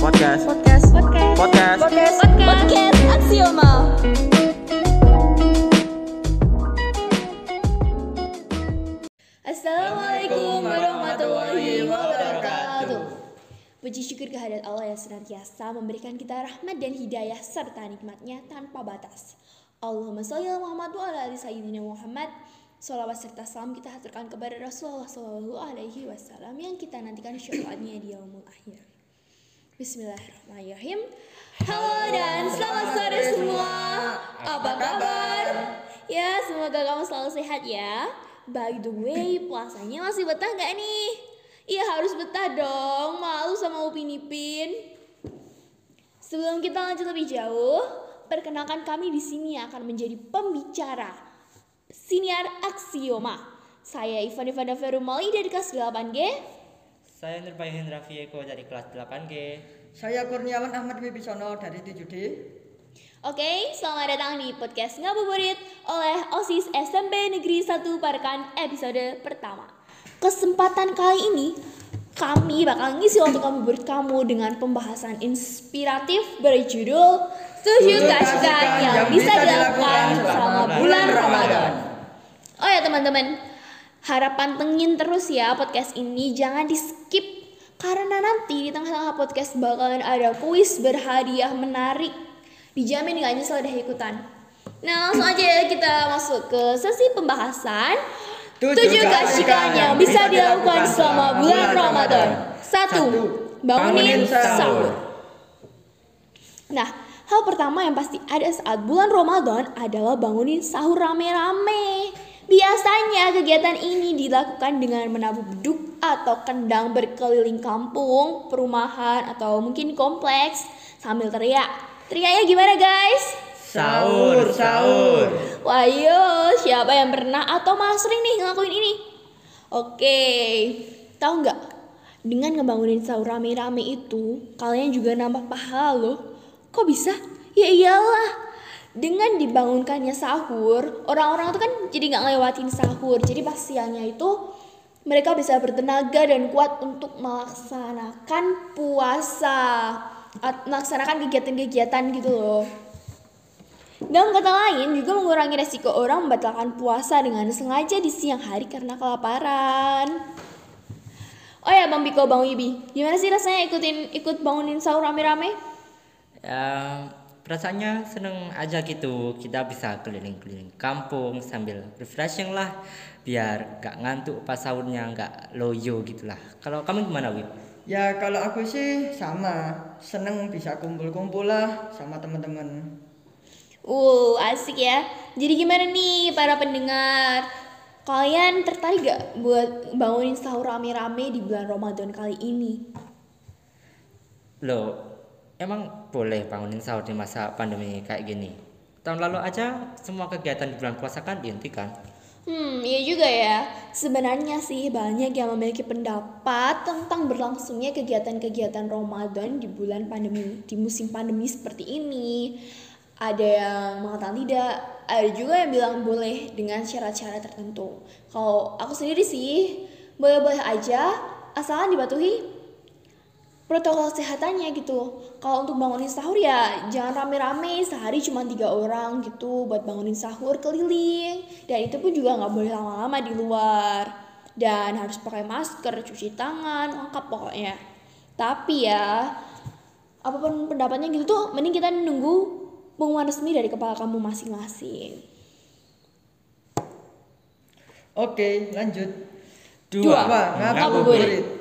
Podcast. Podcast. Podcast. Podcast. Podcast. Podcast. Aksioma. Assalamualaikum warahmatullahi wabarakatuh. Puji syukur kehadirat Allah yang senantiasa memberikan kita rahmat dan hidayah serta nikmatnya tanpa batas. Allahumma sholli ala Muhammad wa ala ali sayyidina Muhammad. Salawat serta salam kita haturkan kepada Rasulullah Shallallahu Alaihi Wasallam yang kita nantikan syafaatnya di yaumul akhir. Bismillahirrahmanirrahim. Halo dan selamat sore semua. Apa kabar? Ya, semoga kamu selalu sehat ya. By the way, puasanya masih betah gak nih? Iya harus betah dong, malu sama Upin Ipin. Sebelum kita lanjut lebih jauh, perkenalkan kami di sini akan menjadi pembicara siniar aksioma. Saya Ivan Ivana Ferumali dari kelas 8G. Saya Nurbay Hendra Vieko dari kelas 8G. Saya Kurniawan Ahmad Wibisono dari 7D. Oke, selamat datang di podcast Ngabuburit oleh OSIS SMP Negeri 1 Parakan episode pertama. Kesempatan kali ini kami bakal ngisi waktu ngabuburit kamu dengan pembahasan inspiratif berjudul Tujuh Kasihkan yang bisa dilakukan selama bulan Ramadan. Oh ya teman-teman, harap pantengin terus ya podcast ini, jangan di skip karena nanti di tengah-tengah podcast bakalan ada kuis berhadiah menarik. Dijamin gak nyesel deh ikutan. Nah langsung aja ya kita masuk ke sesi pembahasan Tujuh kasihkan yang bisa dilakukan selama bulan Ramadan. Satu, bangunin sahur. Nah, hal pertama yang pasti ada saat bulan Ramadan adalah bangunin sahur rame-rame. Biasanya kegiatan ini dilakukan dengan menabuh beduk atau kendang berkeliling kampung, perumahan, atau mungkin kompleks sambil teriak. Teriaknya gimana guys? Sahur, sahur. Wah yo, siapa yang pernah atau malah sering nih ngelakuin ini? Oke, tahu nggak? Dengan ngebangunin sahur rame-rame itu, kalian juga nambah pahala loh. Kok bisa? Ya iyalah, dengan dibangunkannya sahur, orang-orang tuh kan jadi nggak ngelewatin sahur. Jadi pas siangnya itu mereka bisa bertenaga dan kuat untuk melaksanakan puasa, melaksanakan kegiatan-kegiatan gitu loh. Dalam kata lain, juga mengurangi resiko orang membatalkan puasa dengan sengaja di siang hari karena kelaparan. Oh ya, Bang Biko, Bang Wibi, gimana sih rasanya ikutin ikut bangunin sahur rame-rame? Ya, perasaannya seneng aja gitu. Kita bisa keliling-keliling kampung sambil refreshing lah. Biar gak ngantuk pas sahurnya, gak loyo gitu lah. Kalau kamu gimana, Wib? Ya kalau aku sih sama, seneng bisa kumpul-kumpul lah sama teman-teman. Uh, asik ya. Jadi gimana nih para pendengar? Kalian tertarik gak buat bangunin sahur rame-rame di bulan Ramadan kali ini? Loh, emang boleh bangunin sahur di masa pandemi kayak gini? Tahun lalu aja semua kegiatan di bulan puasa kan dihentikan. Hmm, iya juga ya. Sebenarnya sih banyak yang memiliki pendapat tentang berlangsungnya kegiatan-kegiatan Ramadan di bulan pandemi, di musim pandemi seperti ini. Ada yang mengatakan tidak, ada juga yang bilang boleh dengan syarat-syarat tertentu. Kalau aku sendiri sih, boleh-boleh aja, asalkan dipatuhi protokol kesehatannya gitu. Kalau untuk bangunin sahur ya jangan rame-rame sehari cuma tiga orang gitu buat bangunin sahur keliling dan itu pun juga nggak boleh lama-lama di luar dan harus pakai masker, cuci tangan, lengkap pokoknya. Tapi ya apa pun pendapatnya gitu tuh mending kita nunggu pengumuman resmi dari kepala kamu masing-masing. Oke, lanjut. Dua, Wah, ngabuburit.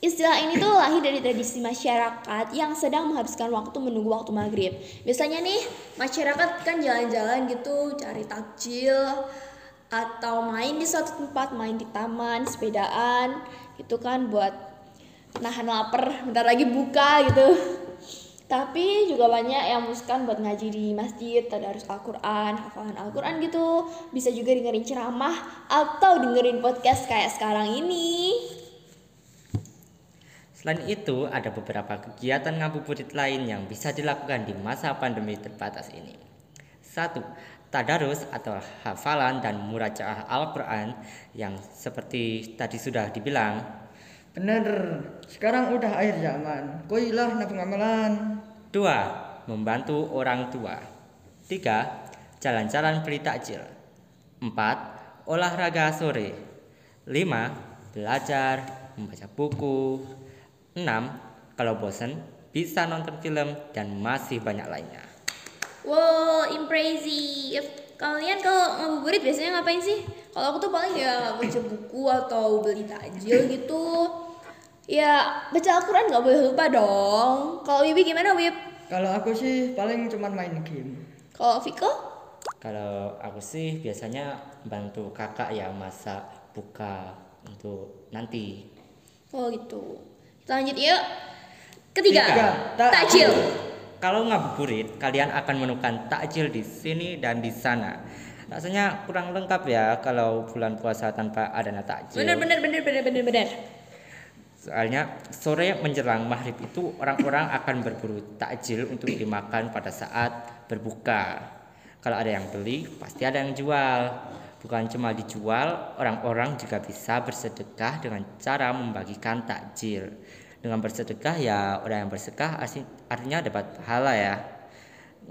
Istilah ini tuh lahir dari tradisi masyarakat yang sedang menghabiskan waktu menunggu waktu maghrib. Biasanya nih masyarakat kan jalan-jalan gitu cari takjil atau main di suatu tempat, main di taman, sepedaan gitu kan buat nahan lapar, bentar lagi buka gitu. Tapi juga banyak yang memutuskan buat ngaji di masjid, tadarus Al-Quran, hafalan Al-Quran gitu. Bisa juga dengerin ceramah atau dengerin podcast kayak sekarang ini. Selain itu, ada beberapa kegiatan ngabuburit lain yang bisa dilakukan di masa pandemi terbatas ini. Satu, tadarus atau hafalan dan murajaah Al-Quran yang seperti tadi sudah dibilang. Bener, sekarang udah akhir zaman. Koilah nabung amalan. Dua, membantu orang tua. Tiga, jalan-jalan beli takjil. Empat, olahraga sore. Lima, belajar, membaca buku. Enam, kalau bosan bisa nonton film dan masih banyak lainnya. Wow, impressive. Kalian kalau ngabuburit biasanya ngapain sih? Kalau aku tuh paling ya baca buku atau beli takjil gitu. Ya, baca Al-Quran nggak boleh lupa dong. Kalau Wibi gimana, Wib? Kalau aku sih paling cuman main game. Kalau Viko? Kalau aku sih biasanya bantu kakak ya masak buka untuk nanti. Oh gitu. Lanjut yuk. Ketiga, Tiga, takjil. Kalau ngabuburit, kalian akan menemukan takjil di sini dan di sana. Rasanya kurang lengkap ya kalau bulan puasa tanpa adanya takjil. Bener bener bener bener bener bener. Soalnya sore menjelang maghrib itu orang-orang akan berburu takjil untuk dimakan pada saat berbuka. Kalau ada yang beli, pasti ada yang jual. Bukan cuma dijual, orang-orang juga bisa bersedekah dengan cara membagikan takjil. Dengan bersedekah ya orang yang bersedekah arti- artinya dapat pahala ya.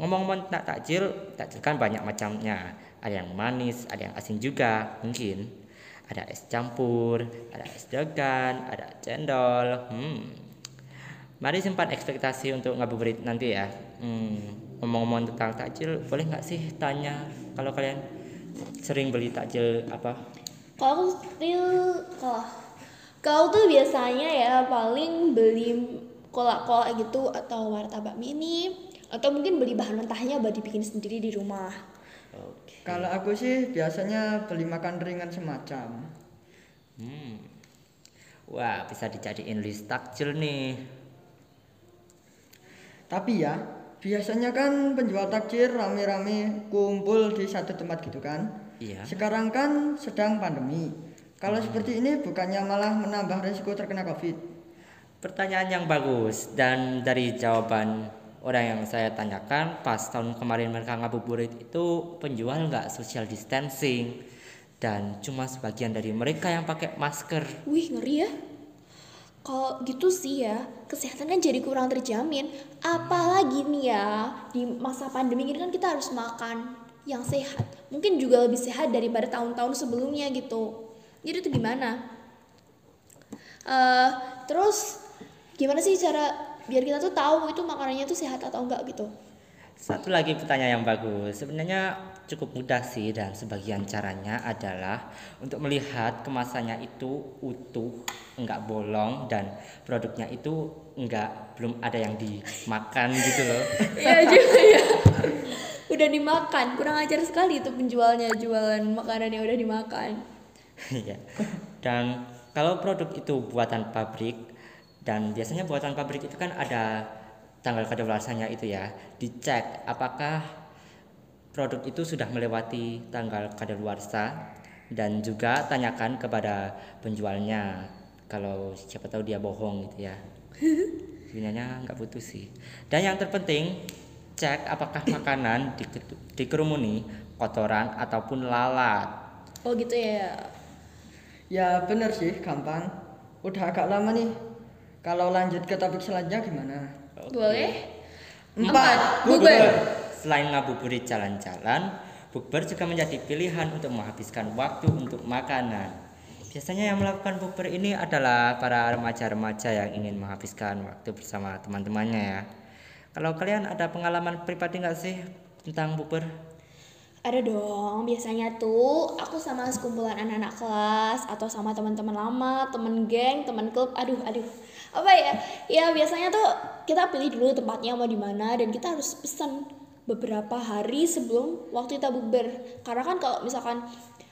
Ngomong-ngomong tentang takjil, takjil kan banyak macamnya. Ada yang manis, ada yang asin juga mungkin ada es campur, ada es degan, ada cendol. Hmm. Mari simpan ekspektasi untuk ngabuburit nanti ya. Hmm. Ngomong-ngomong tentang takjil, boleh nggak sih tanya kalau kalian sering beli takjil apa? Kalau aku still kalau kalau tuh biasanya ya paling beli kolak-kolak gitu atau martabak mini atau mungkin beli bahan mentahnya buat dibikin sendiri di rumah. Oke. Kalau aku sih biasanya beli makan ringan semacam. Hmm. Wah, bisa dijadiin list takjil nih. Tapi ya, biasanya kan penjual takjil rame-rame kumpul di satu tempat gitu kan. Iya. Sekarang kan sedang pandemi. Kalau seperti ini bukannya malah menambah resiko terkena Covid. Pertanyaan yang bagus dan dari jawaban orang yang saya tanyakan pas tahun kemarin mereka ngabuburit itu penjual nggak social distancing dan cuma sebagian dari mereka yang pakai masker. Wih ngeri ya. Kalau gitu sih ya, kesehatan kan jadi kurang terjamin. Apalagi nih ya, di masa pandemi ini kan kita harus makan yang sehat. Mungkin juga lebih sehat daripada tahun-tahun sebelumnya gitu. Jadi itu gimana? Eh, terus gimana sih cara biar kita tuh tahu itu makanannya tuh sehat atau enggak gitu? Satu lagi pertanyaan yang bagus. Sebenarnya cukup mudah sih dan sebagian caranya adalah untuk melihat kemasannya itu utuh, enggak bolong dan produknya itu enggak belum ada yang dimakan gitu loh. Iya juga ya. Udah dimakan, kurang ajar sekali itu penjualnya jualan makanan yang udah dimakan. Iya. Dan kalau produk itu buatan pabrik dan biasanya buatan pabrik itu kan ada tanggal kadaluarsanya itu ya, dicek apakah produk itu sudah melewati tanggal kadaluarsa dan juga tanyakan kepada penjualnya kalau siapa tahu dia bohong gitu ya. Sebenarnya nggak butuh sih. Dan yang terpenting cek apakah makanan dike- dikerumuni kotoran ataupun lalat. Oh gitu ya. Ya bener sih, gampang. Udah agak lama nih. Kalau lanjut ke topik selanjutnya gimana? Boleh? Empat, Bukber. Selain ngabuburit jalan-jalan, bukber juga menjadi pilihan untuk menghabiskan waktu untuk makanan. Biasanya yang melakukan bukber ini adalah para remaja-remaja yang ingin menghabiskan waktu bersama teman-temannya ya. Kalau kalian ada pengalaman pribadi nggak sih tentang bukber? Ada dong, biasanya tuh aku sama sekumpulan anak-anak kelas atau sama teman-teman lama, temen geng, temen klub. Aduh, aduh. Apa ya? Ya biasanya tuh kita pilih dulu tempatnya mau di mana dan kita harus pesan beberapa hari sebelum waktu kita bukber. Karena kan kalau misalkan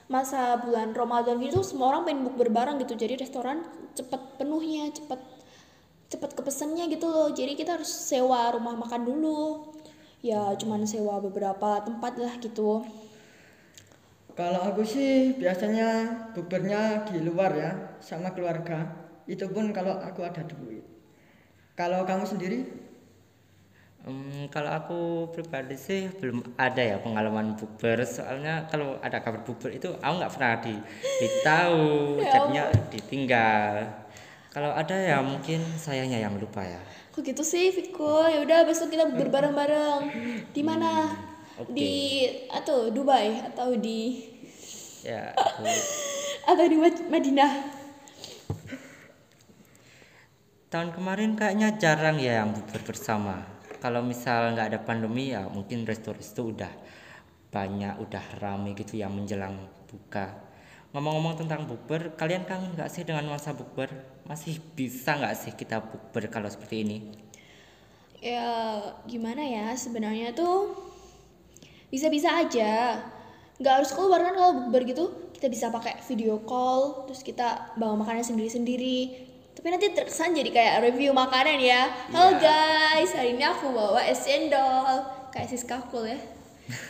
masa bulan Ramadan gitu semua orang pengen bukber bareng gitu. Jadi restoran cepet penuhnya, cepet cepet kepesennya gitu loh. Jadi kita harus sewa rumah makan dulu. Ya cuman sewa beberapa tempat lah gitu. Kalau aku sih biasanya bukbernya di luar ya, sama keluarga. Itu pun kalau aku ada duit. Kalau kamu sendiri? Hmm, kalau aku pribadi sih belum ada ya pengalaman bukber soalnya kalau ada kabar bukber itu aku nggak pernah di ditahu Ya jadinya ditinggal kalau ada ya mungkin sayangnya yang lupa ya Kok gitu sih, Viko? Ya udah besok kita bukber bareng-bareng. Di mana? Oke. Di atau Dubai atau di ya aku atau di Mad- Madinah. tahun kemarin kayaknya jarang ya yang bukber bersama kalau misal nggak ada pandemi ya mungkin resto-resto udah banyak udah rame gitu yang menjelang buka ngomong-ngomong tentang bukber kalian kangen nggak sih dengan masa bukber masih bisa nggak sih kita bukber kalau seperti ini Ya gimana ya sebenarnya tuh bisa-bisa aja. Nggak harus keluar kan kalau bukber gitu. Kita bisa pakai video call, terus kita bawa makanan sendiri-sendiri. Tapi nanti terkesan jadi kayak review makanan ya. Halo guys, hari ini aku bawa es cendol. Kayak Siska cool ya.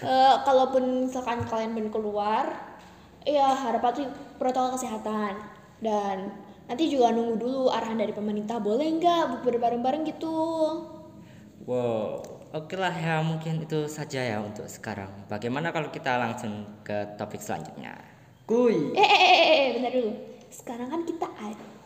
Eh, kalaupun misalkan kalian belum keluar, ya harap patuhi protokol kesehatan. Dan nanti juga nunggu dulu arahan dari pemerintah. Boleh nggak bukber bareng-bareng gitu? wow oke lah ya mungkin itu saja ya untuk sekarang bagaimana kalau kita langsung ke topik selanjutnya Kuy. Eh, eh, eh, eh, eh, bentar dulu. Sekarang kan kita ada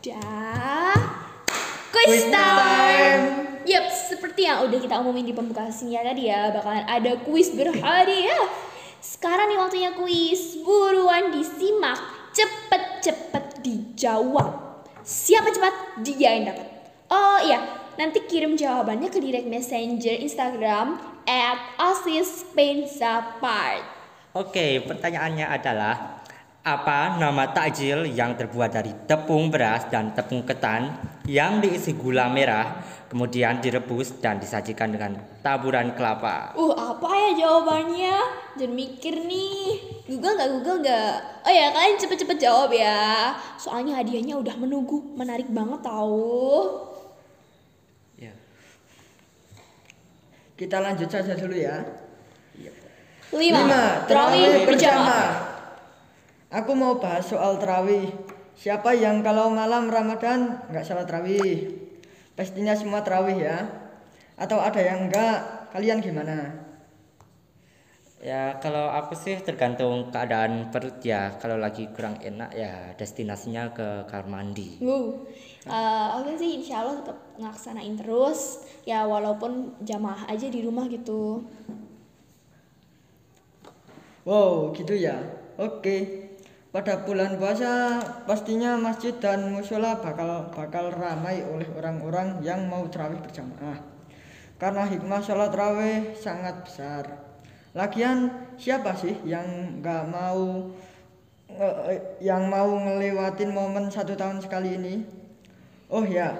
quiz Quiz time. time. Yap, seperti yang udah kita omongin di pembukaan sinyal tadi ya, bakalan ada quiz berhadiah. Sekarang nih waktunya quiz. Buruan disimak, cepet-cepet dijawab. Siapa cepat, dia yang dapat. Oh iya, nanti kirim jawabannya ke direct messenger Instagram at. Oke, pertanyaannya adalah apa nama takjil yang terbuat dari tepung beras dan tepung ketan yang diisi gula merah, kemudian direbus dan disajikan dengan taburan kelapa? Uh, apa ya jawabannya? Jangan mikir nih. Google nggak? Google nggak? Oh ya, kalian cepet-cepet jawab ya. Soalnya hadiahnya udah menunggu. Menarik banget tahu. Ya. Kita lanjut saja dulu ya. Lima. Terawih berjamaah. Aku mau bahas soal terawih. Siapa yang kalau malam Ramadan nggak salat terawih? Pastinya semua terawih ya. Atau ada yang enggak? Kalian gimana? Ya, kalau aku sih tergantung keadaan perut ya. Kalau lagi kurang enak ya destinasinya ke kamar mandi. Wow. Eh, oke sih, insya Allah tetap ngelaksanain terus. Ya walaupun jamaah aja di rumah gitu. Wow, gitu ya. Oke. Pada bulan puasa pastinya masjid dan musola bakal bakal ramai oleh orang-orang yang mau terawih berjamaah. Karena hikmah sholat terawih sangat besar. Lagian siapa sih yang nggak mau nge- eh, yang mau ngelewatin momen satu tahun sekali ini? Oh ya,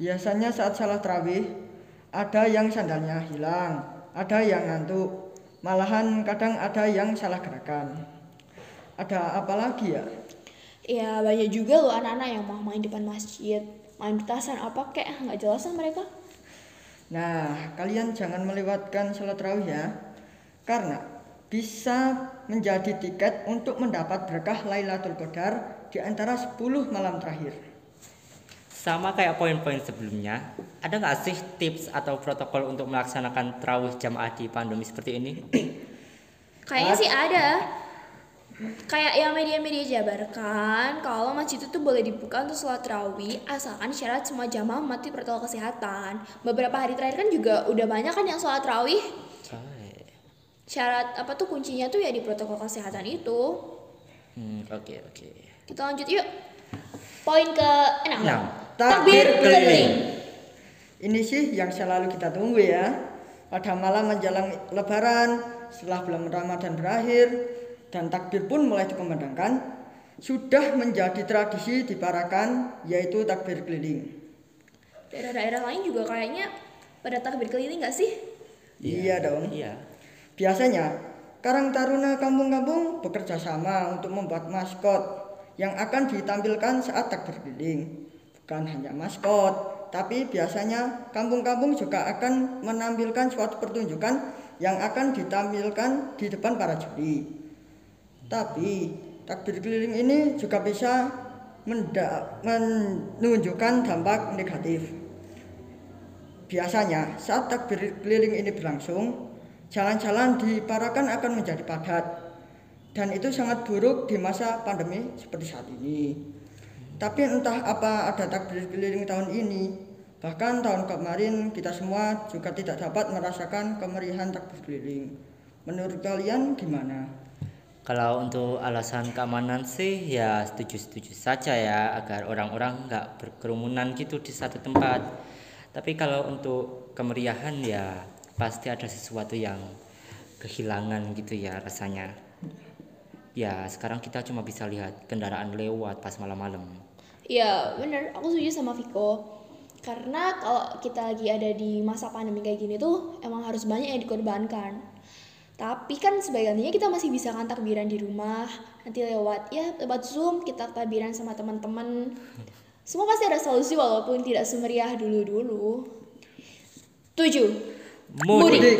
biasanya saat salat terawih ada yang sandalnya hilang, ada yang ngantuk, malahan kadang ada yang salah gerakan. Ada apa lagi ya? Ya banyak juga loh anak-anak yang mau main depan masjid. Main petasan apa kek, nggak jelas kan mereka. Nah, kalian jangan melewatkan sholat tarawih ya. Karena bisa menjadi tiket untuk mendapat berkah Lailatul Qadar di antara 10 malam terakhir. Sama kayak poin-poin sebelumnya, ada nggak sih tips atau protokol untuk melaksanakan terawih jamaah di pandemi seperti ini? Kayaknya sih ada. Kayak yang media-media jabarkan kalau masjid itu tuh boleh dibuka untuk sholat tarawih asalkan syarat semua jamaah mati protokol kesehatan. Beberapa hari terakhir kan juga udah banyak kan yang sholat tarawih. Baik. Syarat apa tuh kuncinya tuh ya di protokol kesehatan itu. Hmm, oke oke. Kita lanjut yuk. Poin ke enam. Enam. Takbir keliling. Ini sih yang selalu kita tunggu ya. Pada malam menjelang lebaran, setelah bulan Ramadan berakhir, dan takbir pun mulai dikumandangkan, sudah menjadi tradisi di Parakan, yaitu takbir keliling. Daerah-daerah lain juga kayaknya pada takbir keliling gak sih? Iya dong. Iya. Biasanya, Karang Taruna kampung-kampung bekerja sama untuk membuat maskot yang akan ditampilkan saat takbir keliling. Bukan hanya maskot, tapi biasanya kampung-kampung juga akan menampilkan suatu pertunjukan yang akan ditampilkan di depan para juri. Tapi takbir keliling ini juga bisa menunjukkan dampak negatif. Biasanya saat takbir keliling ini berlangsung, jalan-jalan di Parakan akan menjadi padat. Dan itu sangat buruk di masa pandemi seperti saat ini. Tapi entah apa ada takbir keliling tahun ini. Bahkan tahun kemarin kita semua juga tidak dapat merasakan kemeriahan takbir keliling. Menurut kalian gimana? Kalau untuk alasan keamanan sih ya setuju-setuju saja ya agar orang-orang nggak berkerumunan gitu di satu tempat. Tapi kalau untuk kemeriahan ya pasti ada sesuatu yang kehilangan gitu ya rasanya. Ya sekarang kita cuma bisa lihat kendaraan lewat pas malam-malam. Iya bener, aku setuju sama Viko Karena kalau kita lagi ada di masa pandemi kayak gini tuh Emang harus banyak yang dikorbankan Tapi kan sebagai gantinya kita masih bisa kan takbiran di rumah Nanti lewat ya lewat Zoom kita takbiran sama teman-teman Semua pasti ada solusi walaupun tidak semeriah dulu-dulu Tujuh Mudik.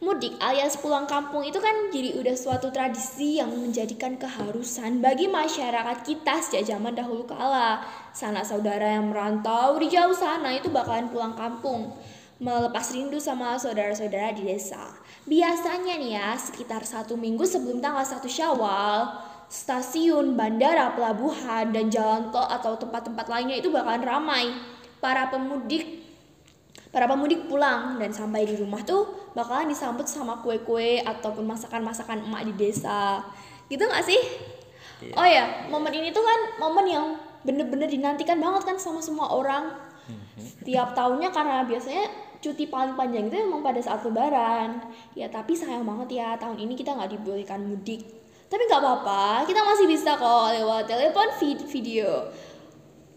Mudik alias pulang kampung itu kan jadi udah suatu tradisi yang menjadikan keharusan bagi masyarakat kita sejak zaman dahulu kala. Sanak saudara yang merantau di jauh sana itu bakalan pulang kampung. Melepas rindu sama saudara-saudara di desa. Biasanya nih ya, sekitar satu minggu sebelum tanggal 1 syawal, stasiun, bandara, pelabuhan, dan jalan tol atau tempat-tempat lainnya itu bakalan ramai. Para pemudik Para pemudik pulang dan sampai di rumah tuh bakalan disambut sama kue-kue ataupun masakan-masakan emak di desa. Gitu gak sih? Oh ya, momen ini tuh kan momen yang bener-bener dinantikan banget kan sama semua orang. Setiap tahunnya karena biasanya cuti paling panjang itu memang pada saat lebaran. Ya tapi sayang banget ya tahun ini kita nggak dibolehkan mudik. Tapi nggak apa-apa, kita masih bisa kok lewat telepon vid- video.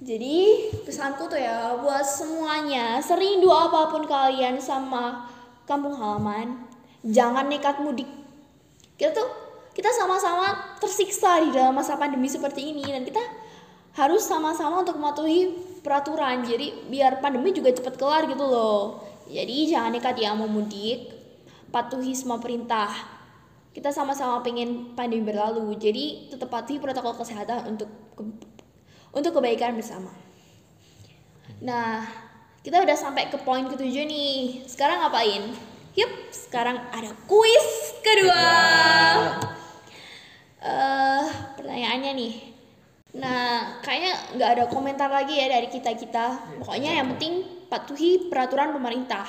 Jadi pesanku tuh ya buat semuanya serindu apa pun kalian sama kampung halaman, jangan nekat mudik. Kita tuh kita sama-sama tersiksa di dalam masa pandemi seperti ini dan kita harus sama-sama untuk mematuhi peraturan. Jadi biar pandemi juga cepat kelar gitu loh. Jadi jangan nekat ya mau mudik, patuhi semua perintah. Kita sama-sama pengen pandemi berlalu. Jadi tetap patuhi protokol kesehatan untuk ke- untuk kebaikan bersama. Nah, kita udah sampai ke poin ketujuh nih. Sekarang ngapain? Yup, sekarang ada kuis kedua. Eh, pertanyaannya nih. Nah, kayaknya nggak ada komentar lagi ya dari kita kita. Pokoknya yang penting patuhi peraturan pemerintah.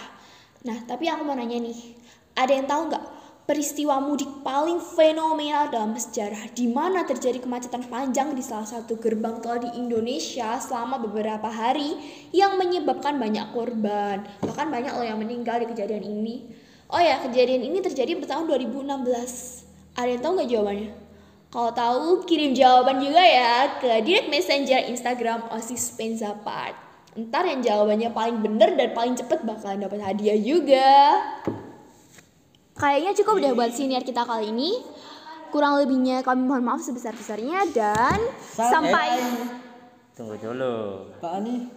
Nah, tapi aku mau nanya nih, ada yang tahu nggak peristiwa mudik paling fenomenal dalam sejarah di mana terjadi kemacetan panjang di salah satu gerbang tol di Indonesia selama beberapa hari yang menyebabkan banyak korban. Bahkan banyak loh yang meninggal di kejadian ini. Oh ya, kejadian ini terjadi pada tahun 2016. Ada yang tahu nggak jawabannya? Kalau tahu, kirim jawaban juga ya ke direct messenger Instagram Osis Penzapart. Ntar yang jawabannya paling bener dan paling cepet bakalan dapat hadiah juga. Kayaknya cukup deh buat senior kita kali ini. Kurang lebihnya kami mohon maaf sebesar-besarnya dan sampai Tunggu dulu. Pak Ani,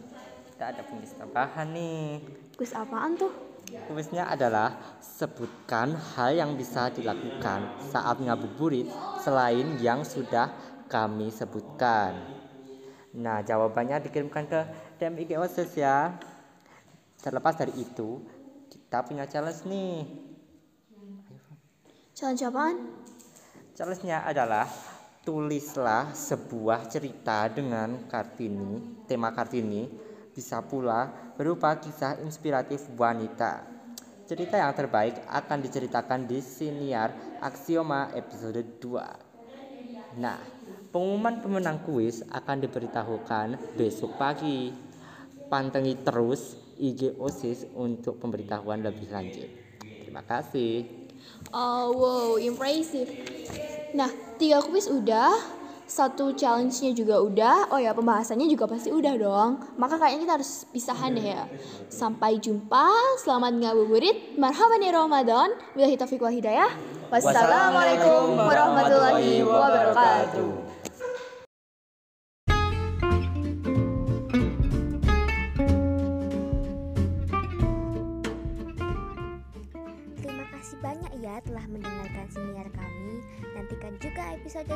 Kita ada kuis tambahan nih. kuis apaan tuh? Kuisnya adalah sebutkan hal yang bisa dilakukan saat ngabuburit selain yang sudah kami sebutkan. Nah, jawabannya dikirimkan ke DM IG OSIS ya. Terlepas dari itu, kita punya challenge nih. Challenge apaan? Challenge-nya adalah tulislah sebuah cerita dengan Kartini, tema Kartini, bisa pula berupa kisah inspiratif wanita. Cerita yang terbaik akan diceritakan di siniar Aksioma episode 2. Nah, pengumuman pemenang kuis akan diberitahukan besok pagi. Pantengin terus IG OSIS untuk pemberitahuan lebih lanjut. Terima kasih. Oh wow, impressive. Nah, tiga kuis udah, satu challenge-nya juga udah. Oh ya, pembahasannya juga pasti udah dong. Maka kayaknya kita harus pisahan deh ya. Sampai jumpa, selamat ngabuburit. Marhaban ya Ramadan. Bila taufiq wal hidayah. Wassalamualaikum warahmatullahi wabarakatuh.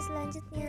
Selanjutnya.